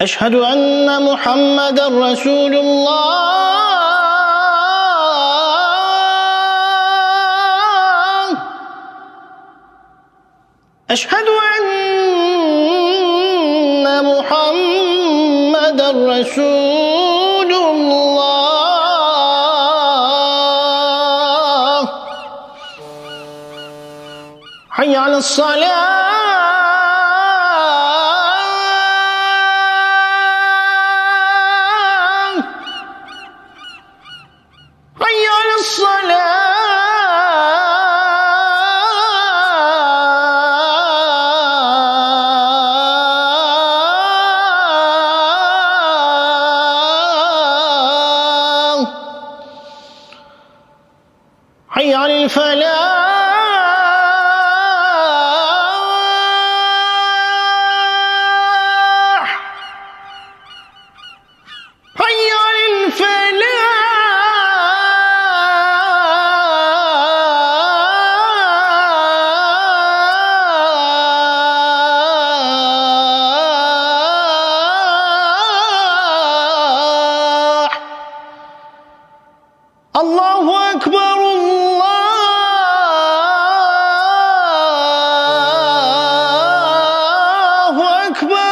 أشهد أن محمد رسول الله. أشهد أن محمد رسول الله. حي على الصلاة. حي على الفلاح. الله أكبر আকবর